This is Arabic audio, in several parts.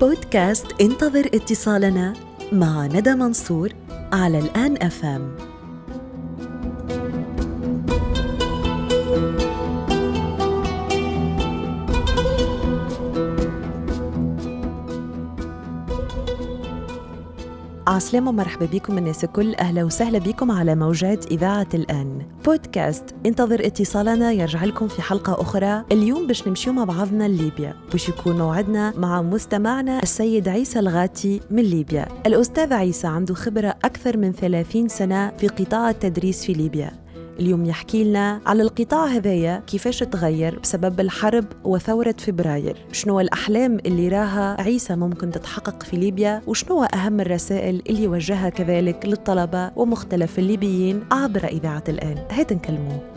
بودكاست انتظر اتصالنا مع ندى منصور على الآن أفام عسلامة ومرحبا بكم الناس الكل. أهلا وسهلا بكم على موجات إذاعة الآن. بودكاست انتظر اتصالنا يرجع لكم في حلقة أخرى. اليوم باش نمشيو مع بعضنا لليبيا باش يكون موعدنا مع مستمعنا السيد عيسى الغاتي من ليبيا. الأستاذ عيسى عنده خبرة أكثر من 30 سنة في قطاع التدريس في ليبيا. اليوم يحكي لنا على القطاع هذايا كيفاش تغير بسبب الحرب وثورة فبراير. شنو الأحلام اللي راها عيسى ممكن تتحقق في ليبيا؟ وشنو أهم الرسائل اللي وجهها كذلك للطلبة ومختلف الليبيين عبر إذاعة الآن؟ هات نكلموه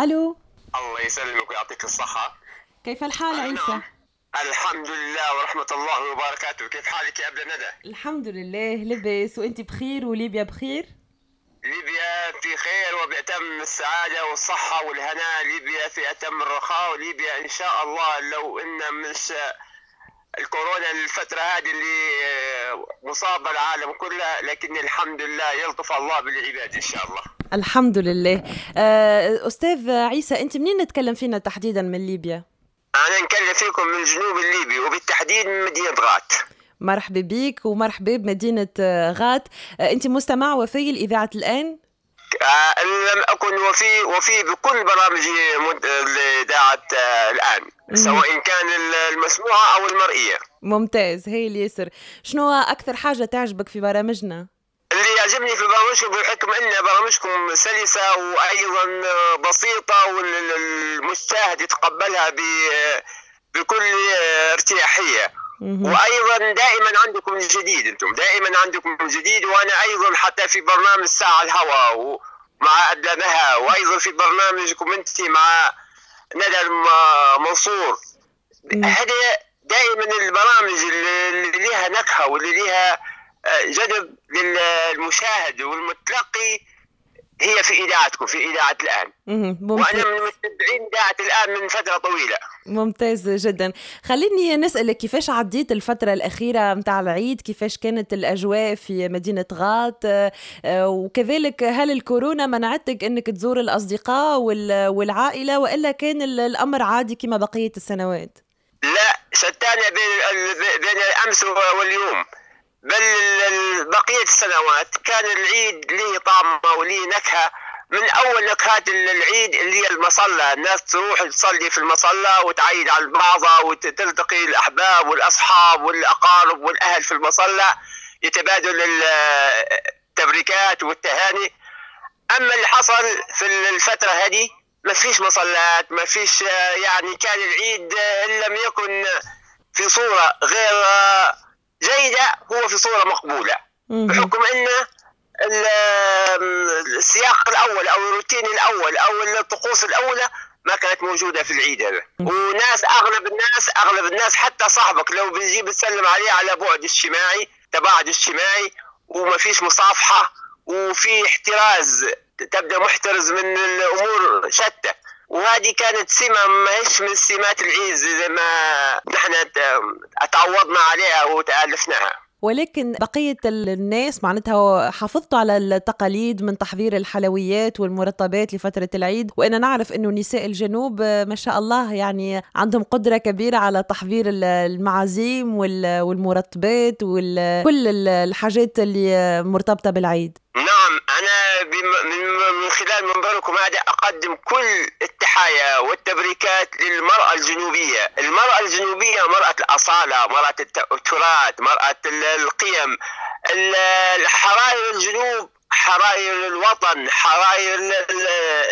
ألو؟ الله يسلمك ويعطيك الصحة. كيف الحال عيسى؟ الحمد لله ورحمة الله وبركاته كيف حالك يا أبلة ندى؟ الحمد لله لبس وأنت بخير وليبيا بخير؟ ليبيا في خير وبأتم السعادة والصحة والهناء ليبيا في أتم الرخاء وليبيا إن شاء الله لو إن مش الكورونا الفترة هذه اللي مصابة العالم كله لكن الحمد لله يلطف الله بالعباد إن شاء الله الحمد لله آه، أستاذ عيسى أنت منين نتكلم فينا تحديدا من ليبيا؟ أنا نكلم فيكم من الجنوب الليبي وبالتحديد من مدينة غات. مرحبا بك ومرحبا بمدينة آه، غات. آه، أنت مستمع وفي لإذاعة الآن؟ آه لم أكن وفي وفي بكل برامج إذاعة آه الآن سواء كان المسموعة أو المرئية. ممتاز هي اليسر. شنو أكثر حاجة تعجبك في برامجنا؟ اللي يعجبني في برامجكم بحكم إن برامجكم سلسة وأيضا بسيطة والمشاهد يتقبلها بكل ارتياحية. وأيضا دائما عندكم الجديد أنتم دائما عندكم الجديد وأنا أيضا حتى في برنامج ساعة الهوى مع ادلمها وأيضا في برنامجكم أنت مع ندى منصور هذه دائما البرامج اللي لها نكهة واللي لها جذب للمشاهد والمتلقي هي في إذاعتكم في إذاعة الآن. وأنا من متابعين إذاعة الآن من فترة طويلة. ممتاز جدا. خليني نسألك كيفاش عديت الفترة الأخيرة متاع العيد؟ كيفاش كانت الأجواء في مدينة غات؟ وكذلك هل الكورونا منعتك أنك تزور الأصدقاء والعائلة وإلا كان الأمر عادي كما بقية السنوات؟ لا شتان بين بين الأمس واليوم. بل بقية السنوات كان العيد له طعمة وله نكهة. من أول نكهات العيد اللي هي المصلى. الناس تروح تصلي في المصلى وتعيد على بعضها وتلتقي الأحباب والأصحاب والأقارب والأهل في المصلى. يتبادل التبريكات والتهاني. أما اللي حصل في الفترة هذه ما فيش مصلات ما فيش يعني كان العيد إن لم يكن في صورة غير جيدة هو في صورة مقبولة. بحكم أن السياق الأول أو الروتين الأول أو الطقوس الأولى ما كانت موجودة في العيد هذا. وناس أغلب الناس أغلب الناس حتى صاحبك لو بتجي بتسلم عليه على بعد اجتماعي تباعد اجتماعي وما فيش مصافحة وفي احتراز تبدأ محترز من الأمور شتى وهذه كانت سمة ماهيش من سمات العيد زي ما نحن تعودنا عليها وتألفناها. ولكن بقية الناس معناتها حافظتوا على التقاليد من تحضير الحلويات والمرطبات لفترة العيد وأنا نعرف أنه نساء الجنوب ما شاء الله يعني عندهم قدرة كبيرة على تحضير المعازيم والمرطبات وكل الحاجات اللي مرتبطة بالعيد. نعم أنا من خلال منبركم هذا أقدم كل التحايا والتبريكات للمرأة الجنوبية. المرأة الجنوبية مرأة الأصالة مرأة التراث مرأة القيم. حراير الجنوب حراير الوطن حراير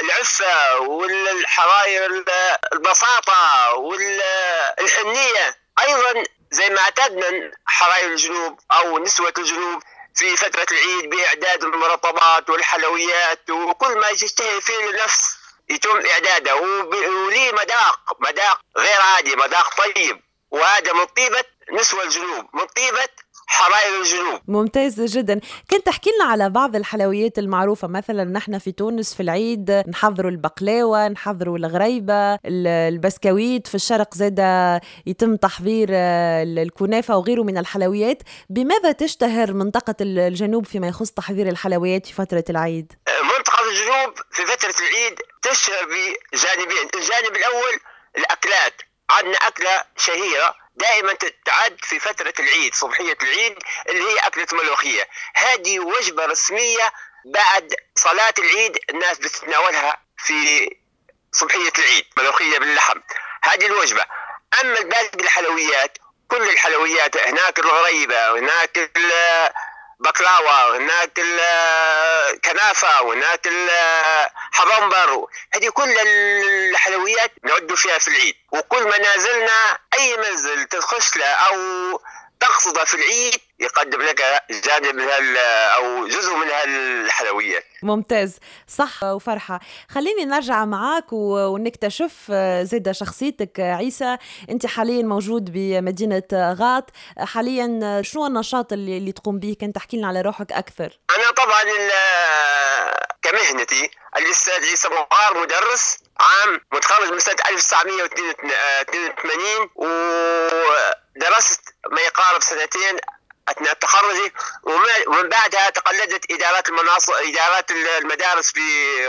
العفة والحراير البساطة والحنية أيضا زي ما أعتدنا حراير الجنوب أو نسوة الجنوب في فترة العيد بإعداد المرطبات والحلويات وكل ما يشتهي فيه النفس يتم إعداده. وليه مذاق مذاق غير عادي مذاق طيب. وهذا من طيبة نسوة الجنوب من طيبة حراير الجنوب. ممتاز جدا. كنت تحكي لنا على بعض الحلويات المعروفة. مثلا نحن في تونس في العيد نحضروا البقلاوة نحضروا الغريبة البسكويت. في الشرق زادة يتم تحضير آه، الكنافة وغيره من الحلويات. بماذا تشتهر منطقة الجنوب فيما يخص تحضير الحلويات في فترة العيد؟ منطقة الجنوب في فترة العيد تشتهر بجانبين. الجانب الأول الأكلات. عندنا أكلة شهيرة دائما تعد في فترة العيد صبحية العيد اللي هي أكلة ملوخية. هذه وجبة رسمية بعد صلاة العيد الناس بتتناولها في صبحية العيد ملوخية باللحم. هذه الوجبة. أما باقي الحلويات كل الحلويات هناك الغريبة هناك بقلاوه هناك الكنافه وهناك الحبنبر هذه كل الحلويات نعد فيها في العيد. وكل منازلنا أي منزل تخش له أو تقصد في العيد يقدم لك جانب من أو جزء من هالحلويات. ممتاز. صح وفرحة. خليني نرجع معك ونكتشف زيد شخصيتك. عيسى أنت حاليا موجود بمدينة غاط حاليا شنو النشاط اللي, اللي تقوم به كنت تحكي لنا على روحك أكثر. أنا طبعا كمهنتي الأستاذ عيسى مغار مدرس عام متخرج من سنة 1982 ودرست ما يقارب سنتين أثناء تخرجي ومن بعدها تقلدت إدارات المناصب إدارات المدارس في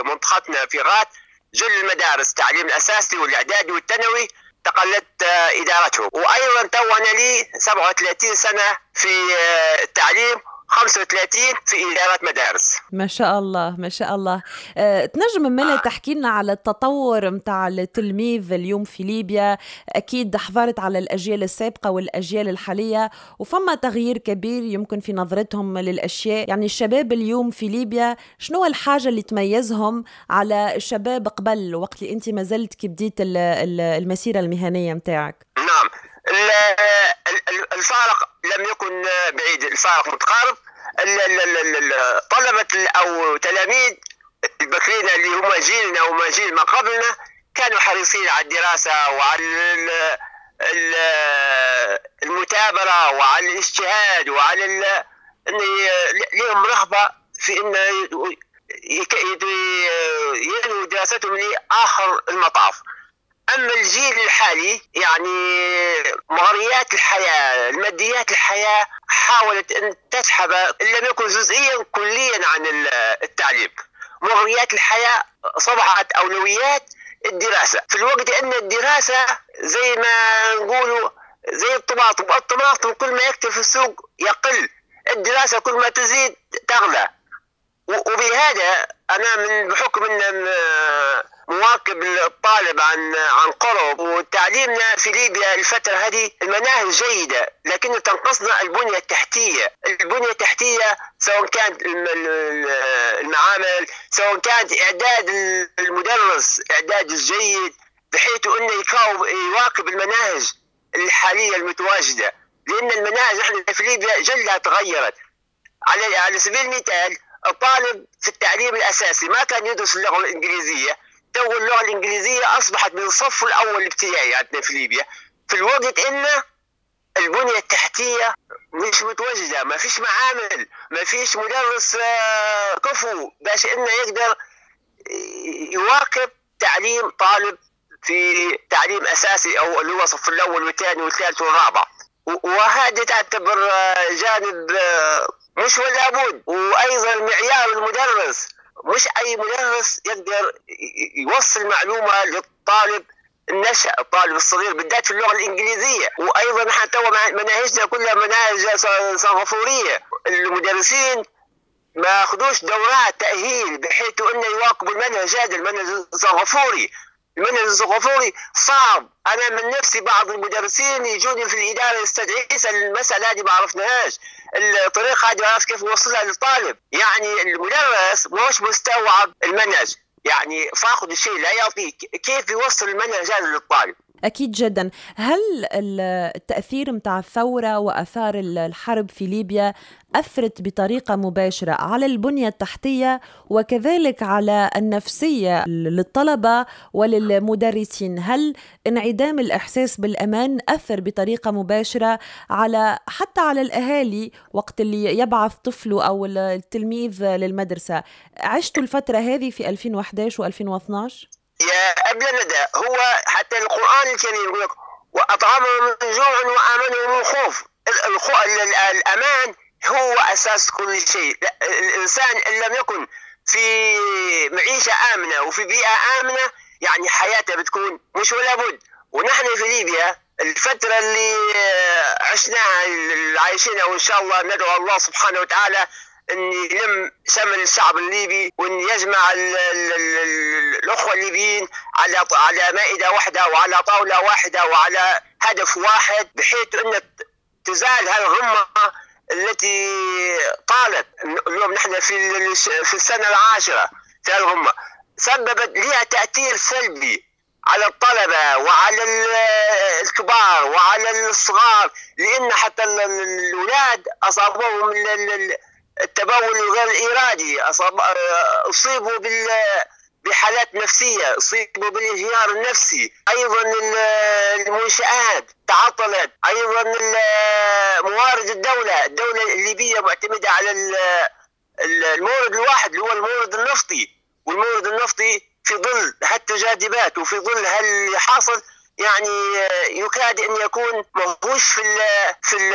منطقتنا في غات جل المدارس التعليم الأساسي والإعدادي والثانوي تقلدت إدارتهم. وأيضا تو أنا لي 37 سنة في التعليم 35 في إدارة مدارس. ما شاء الله ما شاء الله. أه تنجم من آه. تحكي لنا على التطور متاع التلميذ اليوم في ليبيا. أكيد حضرت على الأجيال السابقة والأجيال الحالية وفما تغيير كبير يمكن في نظرتهم للأشياء. يعني الشباب اليوم في ليبيا شنو الحاجة اللي تميزهم على الشباب قبل وقت اللي أنت ما زلت كي بديت المسيرة المهنية متاعك؟ نعم. الفارق لم يكن بعيد الفارق متقارب. طلبة أو تلاميذ البكرين اللي هم جيلنا وما جيل ما قبلنا كانوا حريصين على الدراسة وعلى المثابرة وعلى الاجتهاد وعلى إن لهم رغبة في إن ينهوا دراستهم لآخر المطاف. أما الجيل الحالي يعني مغريات الحياة الماديات الحياة حاولت أن تسحب إن لم يكن جزئيا كليا عن التعليم. مغريات الحياة صبحت أولويات الدراسة. في الوقت أن الدراسة زي ما نقولوا زي الطماطم الطماطم كل ما يكتر في السوق يقل الدراسة كل ما تزيد تغلى. وبهذا أنا من بحكم ان مواكب الطالب عن عن قرب وتعليمنا في ليبيا الفترة هذه المناهج جيدة لكن تنقصنا البنية التحتية. البنية التحتية سواء كانت المعامل سواء كانت إعداد المدرس إعداد الجيد بحيث أنه يواكب المناهج الحالية المتواجدة. لأن المناهج إحنا في ليبيا جلها تغيرت. على على سبيل المثال الطالب في التعليم الأساسي ما كان يدرس اللغة الإنجليزية. تو اللغة الإنجليزية أصبحت من الصف الأول الابتدائي عندنا في ليبيا. في الوقت ان البنية التحتية مش متوجدة ما فيش معامل ما فيش مدرس آه، كفو باش إنه يقدر يواكب تعليم طالب في تعليم أساسي أو اللي هو الصف الأول والثاني والثالث والرابع. وهذه تعتبر آه، جانب آه، مش ولا بد وأيضا معيار المدرس. مش أي مدرس يقدر يوصل معلومة للطالب النشأ الطالب الصغير بالذات في اللغة الإنجليزية. وأيضا تو مناهجنا كلها مناهج سنغافورية. المدرسين ما أخذوش دورات تأهيل بحيث إنه يواكبوا المنهج هذا المنهج السنغافوري. المنهج السنغافوري صعب أنا من نفسي بعض المدرسين يجوني في الإدارة يستدعي المسألة هذه ما عرفناهاش. الطريقة هذه ما عرفت كيف يوصلها للطالب. يعني المدرس مش مستوعب المنهج. يعني فاقد الشيء لا يعطيه كيف يوصل المنهج هذا للطالب؟ أكيد جدا. هل التأثير متاع الثورة وأثار الحرب في ليبيا أثرت بطريقة مباشرة على البنية التحتية وكذلك على النفسية للطلبة وللمدرسين؟ هل انعدام الإحساس بالأمان أثر بطريقة مباشرة على حتى على الأهالي وقت اللي يبعث طفله أو التلميذ للمدرسة؟ عشتوا الفترة هذه في 2011 و2012 يا قبل ندى هو حتى القرآن الكريم يقول لك وأطعمهم من جوع وآمنهم من خوف الأمان هو أساس كل شيء. الإنسان إن لم يكن في معيشة آمنة وفي بيئة آمنة يعني حياته بتكون مش ولا بد. ونحن في ليبيا الفترة اللي عشناها اللي عايشينها وإن شاء الله ندعو الله سبحانه وتعالى أن يلم شمل الشعب الليبي وأن يجمع ال ال ال الأخوة الليبيين على على مائدة واحدة وعلى طاولة واحدة وعلى هدف واحد بحيث أن تزال هالغمه التي طالت. اليوم نحن في في السنة العاشرة في الغمه سببت لها تأثير سلبي على الطلبة وعلى الكبار وعلى الصغار لأن حتى الأولاد أصابوهم التبول غير ارادي اصاب أصيبوا بال بحالات نفسية أصيبوا بالانهيار النفسي أيضا المنشآت تعطلت أيضا موارد الدولة الدولة الليبية معتمدة على المورد الواحد اللي هو المورد النفطي والمورد النفطي في ظل هالتجاذبات وفي ظل هاللي حاصل يعني يكاد أن يكون مهوش في ال في ال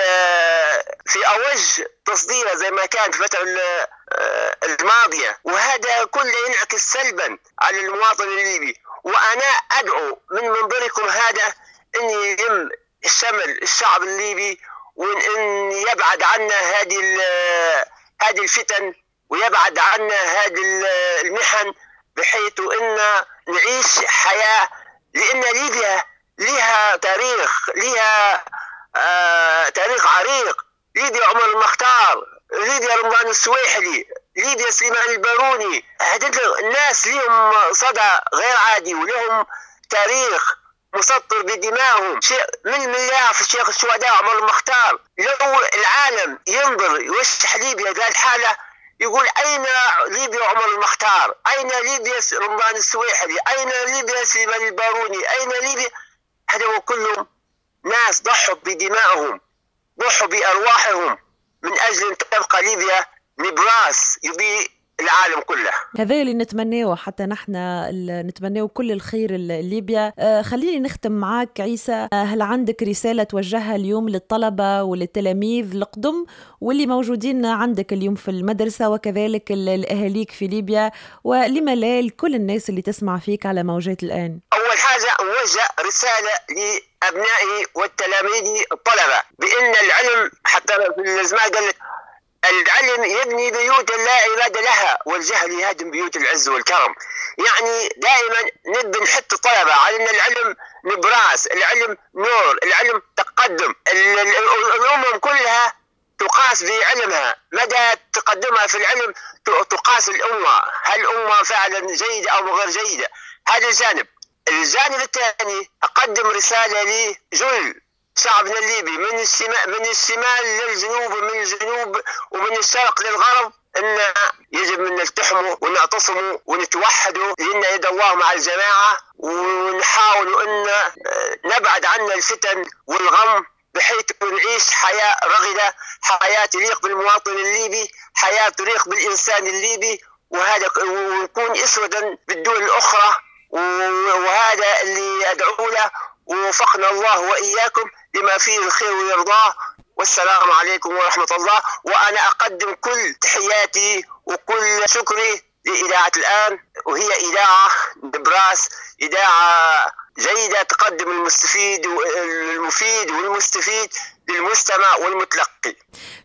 في أوج تصديره زي ما كان في الفترة الماضية. وهذا كله ينعكس سلبا على المواطن الليبي. وأنا أدعو من منظركم هذا أن يتم شمل الشعب الليبي وأن يبعد عنا هذه هذه الفتن ويبعد عنا هذه المحن بحيث أن نعيش حياة لأن ليبيا لها تاريخ لها آه تاريخ عريق. ليبيا عمر المختار ليبيا رمضان السويحلي ليبيا سليمان الباروني. هذول الناس لهم صدى غير عادي ولهم تاريخ مسطر بدمائهم. شيء من مليار في الشيخ الشهداء عمر المختار. لو العالم ينظر يوشح ليبيا ذا الحالة يقول أين ليبيا عمر المختار؟ أين ليبيا رمضان السويحلي؟ أين ليبيا سليمان الباروني؟ أين ليبيا هذا كلهم ناس ضحوا بدمائهم ضحوا بأرواحهم من أجل أن تبقى ليبيا نبراس يضيء العالم كله. هذا اللي نتمناه حتى نحن نتمناه كل الخير لليبيا. آه خليني نختم معك عيسى. آه هل عندك رسالة توجهها اليوم للطلبة وللتلاميذ القدم واللي موجودين عندك اليوم في المدرسة وكذلك الأهاليك في ليبيا؟ ولما لا لكل الناس اللي تسمع فيك على موجات الآن. أول حاجة أوجه رسالة لأبنائي والتلاميذ الطلبة. بأن العلم حتى في الزمان قال لك العلم يبني بيوت لا عباد لها والجهل يهدم بيوت العز والكرم. يعني دائما نبي نحط الطلبة على أن العلم نبراس العلم نور العلم تقدم. الأمم كلها تقاس بعلمها مدى تقدمها في العلم؟ تقاس الأمة. هل الأمة فعلا جيدة أو غير جيدة؟ هذا الجانب. الجانب الثاني أقدم رسالة لجل. شعبنا الليبي من الشمال من الشمال للجنوب ومن الجنوب ومن الشرق للغرب إن يجب أن نلتحموا ونعتصموا ونتوحدوا لأن يد الله مع الجماعة ونحاول أن نبعد عنا الفتن والغم بحيث نعيش حياة رغدة، حياة تليق بالمواطن الليبي، حياة تليق بالإنسان الليبي وهذا ونكون أسودا بالدول الأخرى وهذا اللي أدعو له ووفقنا الله وإياكم لما فيه الخير ويرضاه والسلام عليكم ورحمة الله. وأنا أقدم كل تحياتي وكل شكري لإذاعة الآن. وهي إذاعة نبراس إذاعة جيدة تقدم المستفيد والمفيد والمستفيد. للمستمع والمتلقي.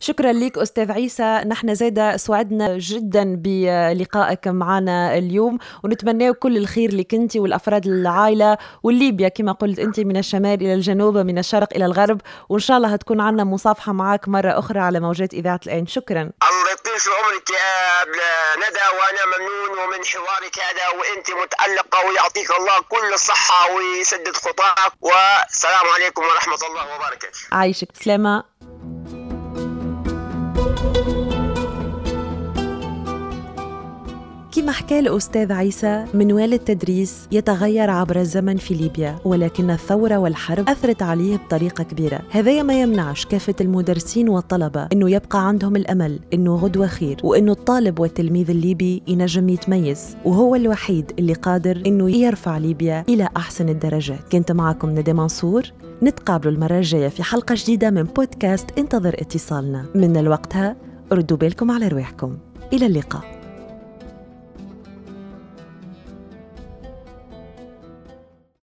شكرا لك أستاذ عيسى. نحن زادة سعدنا جدا بلقائك معنا اليوم ونتمنى كل الخير لك أنت والأفراد العائلة والليبيا. كما قلت أنت من الشمال إلى الجنوب من الشرق إلى الغرب. وإن شاء الله هتكون عنا مصافحة معك مرة أخرى على موجات إذاعة الآن. شكرا. يطيل في عمرك يا ندى وأنا ممنون ومن حوارك هذا وأنت متألقة ويعطيك الله كل الصحة ويسدد خطاك. والسلام عليكم ورحمة الله وبركاته. عايشك بسلامة. كما حكى الأستاذ عيسى منوال التدريس يتغير عبر الزمن في ليبيا ولكن الثورة والحرب أثرت عليه بطريقة كبيرة. هذا ما يمنعش كافة المدرسين والطلبة أنه يبقى عندهم الأمل أنه غدوة خير وأنه الطالب والتلميذ الليبي ينجم يتميز. وهو الوحيد اللي قادر أنه يرفع ليبيا إلى أحسن الدرجات. كنت معكم ندى منصور. نتقابلوا المرة الجاية في حلقة جديدة من بودكاست انتظر اتصالنا. من الوقتها ردوا بالكم على رواحكم. إلى اللقاء.